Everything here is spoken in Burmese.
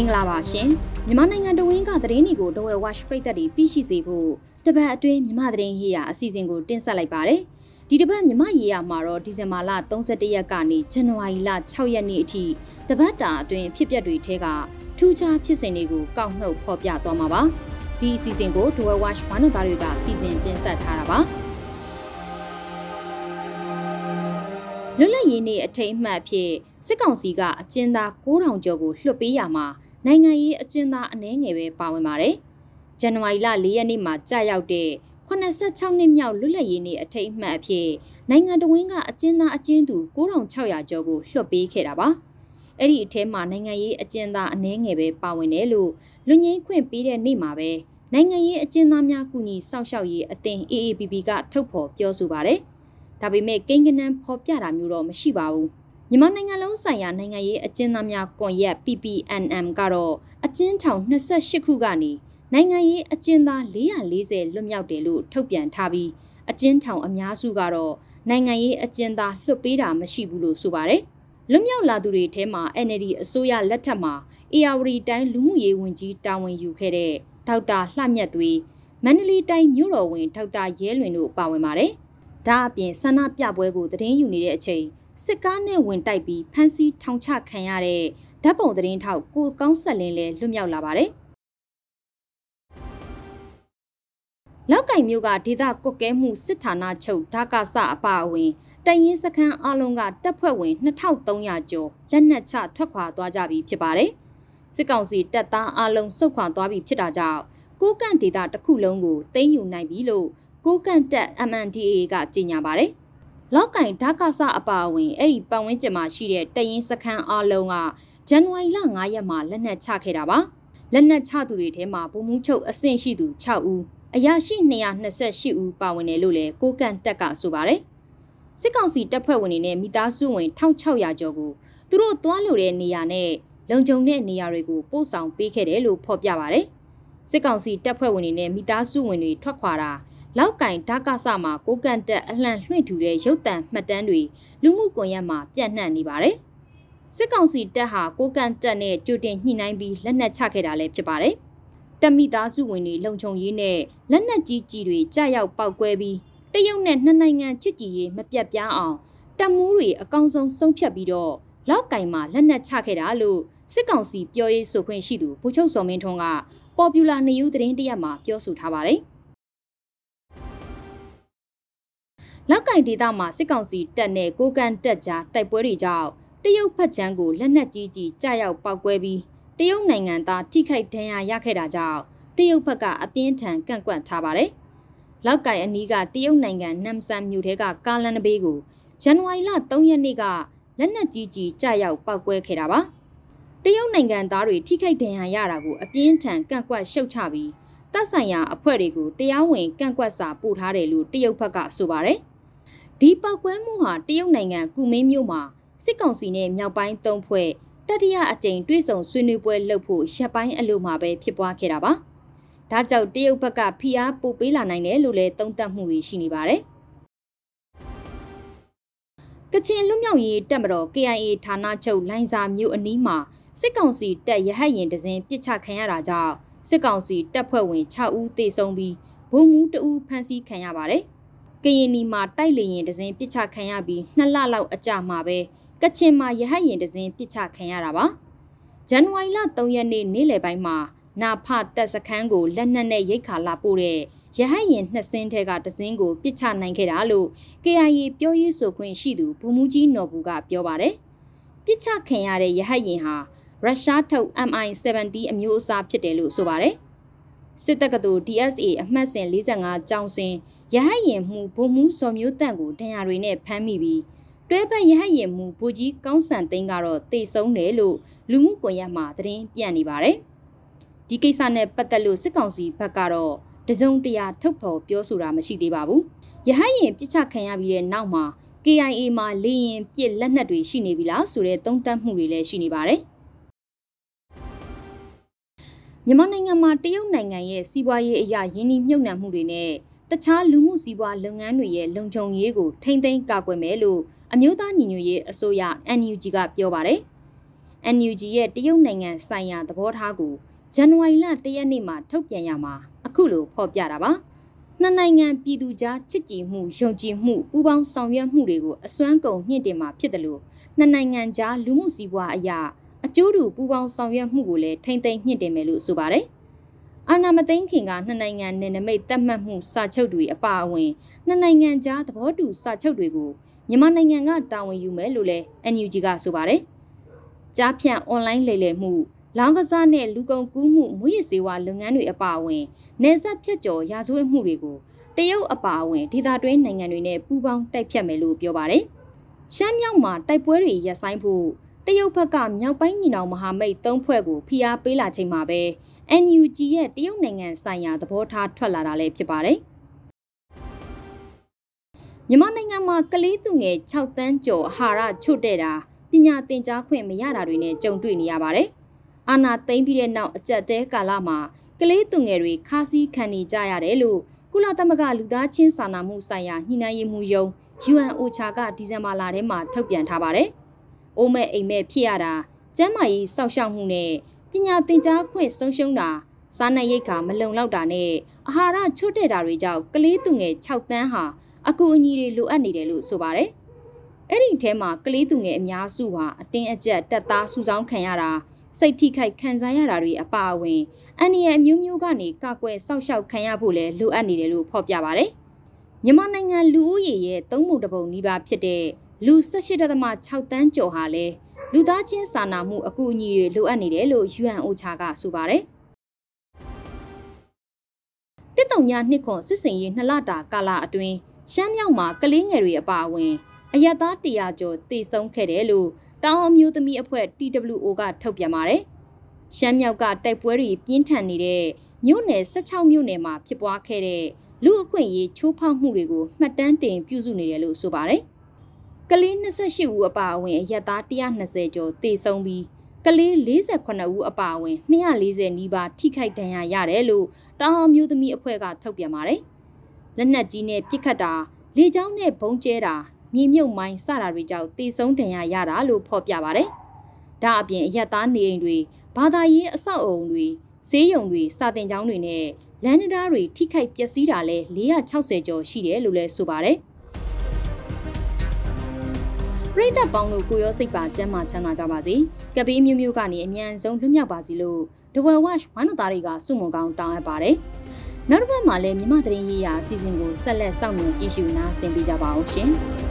မင်္ဂလာပါရှင်မြန်မာနိုင်ငံတဝင်းကသတင်းတွေကိုဒဝဲ watch ပရိသတ်တွေသိရှိစေဖို့တပတ်အတွင်းမြန်မာသတင်းရေးရာအစီအစဉ်ကိုတင်ဆက်လိုက်ပါတယ်ဒီတပတ်မြန်မာရေးရာမှာတော့ဒီဇင်ဘာလ31ရက်ကနေဇန်နဝါရီလ6ရက်နေ့အထိတပတ်တာအတွင်းဖြစ်ပျက်တွေထဲကထူးခြားဖြစ်စဉ်တွေကိုကောက်နှုတ်ဖော်ပြသွားမှာပါဒီအစီအစဉ်ကိုဒဝဲ watch ဝမ်းတော်သားတွေကစီစဉ်တင်ဆက်ထားတာပါလွတ်လပ်ရေးနေ့အထိမ်းအမှတ်အဖြစ်စစ်ကောင်စီကအကျဉ်းသား9000ကျော်ကိုလွှတ်ပေးရမှာ နိုင်ငံရေးအကျဉ်းသားအနည်းငယ်ပဲပါဝင်ပါတယ်။ဇန်နဝါရီလ4ရက်နေ့မှာကြာရောက်တဲ့86နှစ်မြောက်လွတ်လပ်ရေးနေ့အထိမ်းအမှတ်အဖြစ်နိုင်ငံတော်ဝန်ကအကျဉ်းသားအကျဉ်းသူ9600ကျော်ကိုလွှတ်ပေးခဲ့တာပါ။အဲ့ဒီအထဲမှာနိုင်ငံရေးအကျဉ်းသားအနည်းငယ်ပဲပါဝင်တယ်လို့လူငင်းခွင့်ပေးတဲ့နေ့မှာပဲနိုင်ငံရေးအကျဉ်းသားများကူညီစောင့်ရှောက်ရေးအသင်း AAPP ကထုတ်ဖော်ပြောဆိုပါတယ်။ဒါပေမဲ့ကိန်းကနန်းဖော်ပြတာမျိုးတော့မရှိပါဘူး။ မြန်မာနိုင်ငံလုံးဆိုင်ရာနိုင်ငံရေးအကျဉ်းသားများကွန်ရက် PPNM ကတော့အကျဉ်းထောင်28ခုကနေနိုင်ငံရေးအကျဉ်းသား440လွတ်မြောက်တယ်လို့ထုတ်ပြန်ထားပြီးအကျဉ်းထောင်အများစုကတော့နိုင်ငံရေးအကျဉ်းသားလွှတ်ပေးတာမရှိဘူးလို့ဆိုပါတယ်။လွတ်မြောက်လာသူတွေထဲမှာ NLD အစိုးရလက်ထက်မှာ ARD တိုင်းလူမှုရေးဝန်ကြီးတာဝန်ယူခဲ့တဲ့ဒေါက်တာလှမြတ်သွေးမန္တလေးတိုင်းမြို့တော်ဝင်ဒေါက်တာရဲလွင်တို့ပါဝင်ပါတယ်။ဒါအပြင်ဆန္ဒပြပွဲကိုသတင်းယူနေတဲ့အချိန် စစ်ကားနဲ့ဝင်တိုက်ပြီးဖမ်းဆီးထောင်ချခံရတဲ့ဓာတ်ပုံသတင်းထောက်ကိုကောင်းဆက်လင်းလည်းလွတ်မြောက်လာပါတယ်။လောက်ကင်မျိုးကဒေသကွက်ကဲမှုစစ်ဌာနချုပ်ဓာကစအပါအဝင်တရင်စခန်းအလုံးကတပ်ဖွဲ့ဝင်2300ကျော်လက်နက်ချထွက်ခွာသွားကြပြီဖြစ်ပါတယ်။စစ်ကောင်စီတပ်သားအလုံးစုခွာသွားပြီဖြစ်တာကြောင့်ကိုကန့်ဒေသတစ်ခုလုံးကိုသိမ်းယူနိုင်ပြီလို့ကိုကန့်တပ် MNDAA ကကြေညာပါတယ်။ လောက်ကင်ဓာကစအပါအဝင်အဲ့ဒီပတ်ဝန်းကျင်မှာရှိတဲ့တရင်စခန်းအလုံးကဇန်နဝါရီလ9ရက်မှာလက်နက်ချခဲ့တာပါ။လက်နက်ချသူတွေထဲမှာဗိုလ်မှူးချုပ်အဆင့်ရှိသူ6ဦးအရာရှိ228ဦးပါဝင်တယ်လို့လည်းကိုကန့်တက်ကဆိုပါတယ်။စစ်ကောင်စီတပ်ဖွဲ့ဝင်တွေနဲ့မိသားစုဝင်1600ကျော်ကိုသူတို့သွားလို့တဲ့နေရာနဲ့လုံခြုံတဲ့နေရာတွေကိုပို့ဆောင်ပေးခဲ့တယ်လို့ဖော်ပြပါတယ်။စစ်ကောင်စီတပ်ဖွဲ့ဝင်တွေနဲ့မိသားစုဝင်တွေထွက်ခွာတာ လောက်ကင်ဓာကဆမှာကိုကန့်တက်အလှန်လွှင့်ထူတဲ့ရုပ်တံမှတ်တမ်းတွေလူမှုကွန်ရက်မှာပြန့်နှံ့နေပါတယ်။စစ်ကောင်စီတပ်ဟာကိုကန့်တက်နဲ့ကြိုတင်ညှိနှိုင်းပြီးလက်နက်ချခဲ့တာလည်းဖြစ်ပါတယ်။တက်မိသားစုဝင်တွေလုံခြုံရေးနဲ့လက်နက်ကြီးကြီးတွေကြာရောက်ပောက်ကွဲပြီးတရုတ်နဲ့နှစ်နိုင်ငံချစ်ကြည်ရေးမပြတ်ပြားအောင်တပ်မှုတွေအကောင်းဆုံးဆုံးဖြတ်ပြီးတော့လောက်ကင်မှာလက်နက်ချခဲ့တာလို့စစ်ကောင်စီပြောရေးဆိုခွင့်ရှိသူဗိုလ်ချုပ်စောမင်းထွန်းကပေါ်ပူလာနေယူသတင်းတရက်မှာပြောဆိုထားပါတယ်။ လောက်ကင်ဒေသမှာစစ်ကောင်စီတပ်နဲ့ကိုကန်တက်ကြားတိုက်ပွဲတွေကြောင့်တရုတ်ဖက်ချမ်းကိုလက်နက်ကြီးကြီးကြာရောက်ပောက်ကွဲပြီးတရုတ်နိုင်ငံသားထိခိုက်ဒဏ်ရာရခဲ့တာကြောင့်တရုတ်ဘက်ကအပြင်းထန်ကန့်ကွက်ထားပါတယ်။လောက်ကင်အနီးကတရုတ်နိုင်ငံနမ်ဆန်မြို့ထဲကကားလန်နဘေးကိုဇန်နဝါရီလ3ရက်နေ့ကလက်နက်ကြီးကြီးကြာရောက်ပောက်ကွဲခဲ့တာပါ။တရုတ်နိုင်ငံသားတွေထိခိုက်ဒဏ်ရာရတာကိုအပြင်းထန်ကန့်ကွက်ရှုတ်ချပြီးတပ်ဆိုင်ရာအဖွဲ့တွေကိုတရားဝင်ကန့်ကွက်စာပို့ထားတယ်လို့တရုတ်ဘက်ကဆိုပါတယ်။ ဒီပောက်ကွဲမှုဟာတရုတ်နိုင်ငံကူမင်းမြို့မှာစစ်ကောင်စီနဲ့မြောက်ပိုင်းသုံးဖွဲ့တတိယအကြိမ်တွေ့ဆုံဆွေးနွေးပွဲလုပ်ဖို့ရပ်ပိုင်းအလို့မှာပဲဖြစ်ပွားခဲ့တာပါ။ဒါကြောင့်တရုတ်ဘက်ကဖိအားပိုပေးလာနိုင်တယ်လို့လည်းသုံးသပ်မှုတွေရှိနေပါတယ်။ကချင်လူမျိုးရေးတပ်မတော် KIA ဌာနချုပ်လိုင်းစာမြို့အနီးမှာစစ်ကောင်စီတပ်ရဟတ်ရင်တစင်းပစ်ချခံရတာကြောင့်စစ်ကောင်စီတပ်ဖွဲ့ဝင်6ဦးသေဆုံးပြီးဘုံမူး2ဦးဖမ်းဆီးခံရပါတယ်။ ကရင်နီမှာတိုက်လေရင်တစင်းပစ်ချခံရပြီး2လလောက်အကြာမှာပဲကချင်မှာရဟတ်ရင်တစင်းပစ်ချခံရတာပါဇန်နဝါရီလ3ရက်နေ့နေ့လယ်ပိုင်းမှာနာဖတက်စခန်းကိုလက်နက်နဲ့ရိတ်ခါလာပို့တဲ့ရဟတ်ရင်နှစ်စင်းထဲကတစင်းကိုပစ်ချနိုင်ခဲ့တာလို့ KIA ပြောရေးဆိုခွင့်ရှိသူဗိုလ်မှူးကြီးနော်ဘူးကပြောပါတယ်ပစ်ချခံရတဲ့ရဟတ်ရင်ဟာရုရှားထုတ် MI-70 အမျိုးအစားဖြစ်တယ်လို့ဆိုပါတယ်စစ်တပ်ကတူ DSA အမှတ်စဉ်45ကျောင်းစင် ရဟတ်ရင်မှုဗိုလ်မှူးစော်မျိုးတန့်ကိုဒဏ်ရာတွေနဲ့ဖမ်းမိပြီးတွဲပတ်ရဟတ်ရင်မှုဘူကြီးကောင်းဆန်သိန်းကတော့တေဆုံးတယ်လို့လူမှုကွန်ရက်မှာသတင်းပြန့်နေပါတယ်။ဒီကိစ္စနဲ့ပတ်သက်လို့စစ်ကောင်စီဘက်ကတော့တစုံတရာထုတ်ဖော်ပြောဆိုတာမရှိသေးပါဘူး။ရဟတ်ရင်ပြစ်ချခံရပြီးတဲ့နောက်မှာ KIA မှာလေရင်ပြစ်လက်နက်တွေရှိနေပြီလားဆိုတဲ့သုံးသပ်မှုတွေလည်းရှိနေပါတယ်။မြန်မာနိုင်ငံမှာတရုတ်နိုင်ငံရဲ့စီးပွားရေးအရာယင်းနှိမ့်မြုပ်နှံမှုတွေနဲ့ တခြားလူမှုစီးပွားလုပ်ငန်းတွေရဲ့လုံခြုံရေးကိုထိမ့်သိမ်းကာကွယ်မယ်လို့အမျိုးသားညီညွတ်ရေးအစိုးရ NUG ကပြောပါတယ်။ NUG ရဲ့တရုတ်နိုင်ငံဆိုင်ရာသဘောထားကိုဇန်နဝါရီလ၁ရက်နေ့မှာထုတ်ပြန်ရမှာအခုလိုဖော်ပြတာပါနှစ်နိုင်ငံပြည်သူကြားချစ်ကြည်မှုယုံကြည်မှုပူးပေါင်းဆောင်ရွက်မှုတွေကိုအစွမ်းကုန်မြင့်တင်မှာဖြစ်တယ်လို့နှစ်နိုင်ငံကြားလူမှုစီးပွားအရာအကျိုးတူပူးပေါင်းဆောင်ရွက်မှုကိုလည်းထိမ့်သိမ်းမြင့်တင်မယ်လို့ဆိုပါတယ် အာနာမသိန်းခင်ကနှစ်နိုင်ငံနယ်နိမိတ်တက်မှတ်မှုစာချုပ်တွေအပါအဝင်နှစ်နိုင်ငံကြားသဘောတူစာချုပ်တွေကိုမြန်မာနိုင်ငံကတာဝန်ယူမယ်လို့လည်း NUG ကဆိုပါတယ်။ကြားဖြန့်အွန်လိုင်းလိမ်လည်မှုလောင်းကစားနဲ့လူကုန်ကူးမှုမွေးရစေဝါလုပ်ငန်းတွေအပါအဝင်နေဆက်ဖြတ်ကျော်ရာဇဝတ်မှုတွေကိုတရုတ်အပါအဝင်ဒေသတွင်းနိုင်ငံတွေနဲ့ပူးပေါင်းတိုက်ဖြတ်မယ်လို့ပြောပါတယ်။ရှမ်းမြောက်မှာတိုက်ပွဲတွေရပ်ဆိုင်းဖို့တရုတ်ဘက်ကမြောက်ပိုင်းညီနောင်မဟာမိတ်သုံးဖွဲ့ကိုဖိအားပေးလာချိန်မှာပဲ NUG ရဲ့တရုတ်နိုင်ငံဆိုင်ရာသဘောထားထွက်လာတာလည်းဖြစ်ပါတယ်။မြန်မာနိုင်ငံမှာကလေးသူငယ်6တန်းကျော်အာဟာရချွတ်တဲ့တာပညာသင်ကြားခွင့်မရတာတွေနဲ့ကြုံတွေ့နေရပါတယ်။အာနာသိမ့်ပြီးတဲ့နောက်အကြက်တဲကာလမှာကလေးသူငယ်တွေခါးစည်းခံနေကြရတယ်လို့ကုလသမဂ္ဂလူသားချင်းစာနာမှုဆိုင်ရာညှိနှိုင်းရေးမှူးယုံ UNOCHA ကဒီဇင်ဘာလထဲမှာထုတ်ပြန်ထားပါတယ်။အိုးမဲ့အိမ်မဲ့ဖြစ်ရတာကျန်းမာရေးစောင့်ရှောက်မှုနဲ့ ပညာသင်ကြားခွင့်ဆုံးရှုံးတာစားနပ်ရိက္ခာမလုံလောက်တာနဲ့အာဟာရချွတ်တဲ့တာတွေကြောင့်ကလေးသူငယ်6တန်းဟာအကူအညီတွေလိုအပ်နေတယ်လို့ဆိုပါတယ်။အဲ့ဒီထဲမှာကလေးသူငယ်အများစုဟာအတင်းအကျပ်တက်သားစုဆောင်းခံရတာစိတ်ထိခိုက်ခံစားရတာတွေအပါအဝင်အန္တရာယ်အမျိုးမျိုးကနေကာကွယ်စောင့်ရှောက်ခံရဖို့လည်းလိုအပ်နေတယ်လို့ဖော်ပြပါတယ်။မြန်မာနိုင်ငံလူဦးရေရဲ့သုံးပုံတစ်ပုံနီးပါးဖြစ်တဲ့လူ18.6တန်းကျော်ဟာလည်း လူသားချင်းစာနာမှုအကူအညီတွေလိုအပ်နေတယ်လို့ UNOCHA ကဆိုပါတယ်။တစ်တုံညာနှစ်ခွန်စစ်စင်ရေးနှစ်လတာကာလအတွင်းရှမ်းမြောက်မှာကလေးငယ်တွေအပါအဝင်အယက်သား100ကျော်တည်ဆုံခဲ့တယ်လို့တောင်အမျိုးသမီးအဖွဲ့ TWO ကထုတ်ပြန်ပါတယ်။ရှမ်းမြောက်ကတိုက်ပွဲတွေပြင်းထန်နေတဲ့မြို့နယ်16မြို့နယ်မှာဖြစ်ပွားခဲ့တဲ့လူအခွင့်အရေးချိုးဖောက်မှုတွေကိုမှတ်တမ်းတင်ပြုစုနေတယ်လို့ဆိုပါတယ်။ ကလေး28ဦးအပါအဝင်အယက်သား120ကျော်တည်ဆုံပြီးကလေး48ဦးအပါအဝင်240နီးပါးထိခိုက်ဒဏ်ရာရတယ်လို့တောင်အမျိုးသမီးအဖွဲ့ကထုတ်ပြန်ပါတယ်။လက်နက်ကြီးနဲ့ပစ်ခတ်တာလေကြောင်းနဲ့ဘုံကျဲတာမြေမြုပ်မိုင်းစတာတွေကြောင့်တေဆုံးဒဏ်ရာရတာလို့ဖော်ပြပါတယ်။ဒါအပြင်အရက်သားနေအိမ်တွေဘာသာရေးအဆောက်အုံတွေဈေးရုံတွေစာတင်ကျောင်းတွေနဲ့လမ်းတရားတွေထိခိုက်ပျက်စီးတာလဲ460ကျော်ရှိတယ်လို့လည်းဆိုပါတယ်။ ပြည်သက်ပေါင်းတို့ကိုရောစိတ်ပါကျမ်းမာချမ်းသာကြပါစေ။ကပေးမျိုးမျိုးကနေအမြန်ဆုံးလွတ်မြောက်ပါစေလို့ The Well Watch ဝမ်းတော်သားတွေကစုမုံကောင်းတောင်းအပ်ပါတယ်။နောက်တစ်ပတ်မှာလည်းမြမသတင်းရေးရာအစီအစဉ်ကိုဆက်လက်စောင့်မျှော်ကြည့်ရှုနားဆင်ပေးကြပါအောင်ရှင်။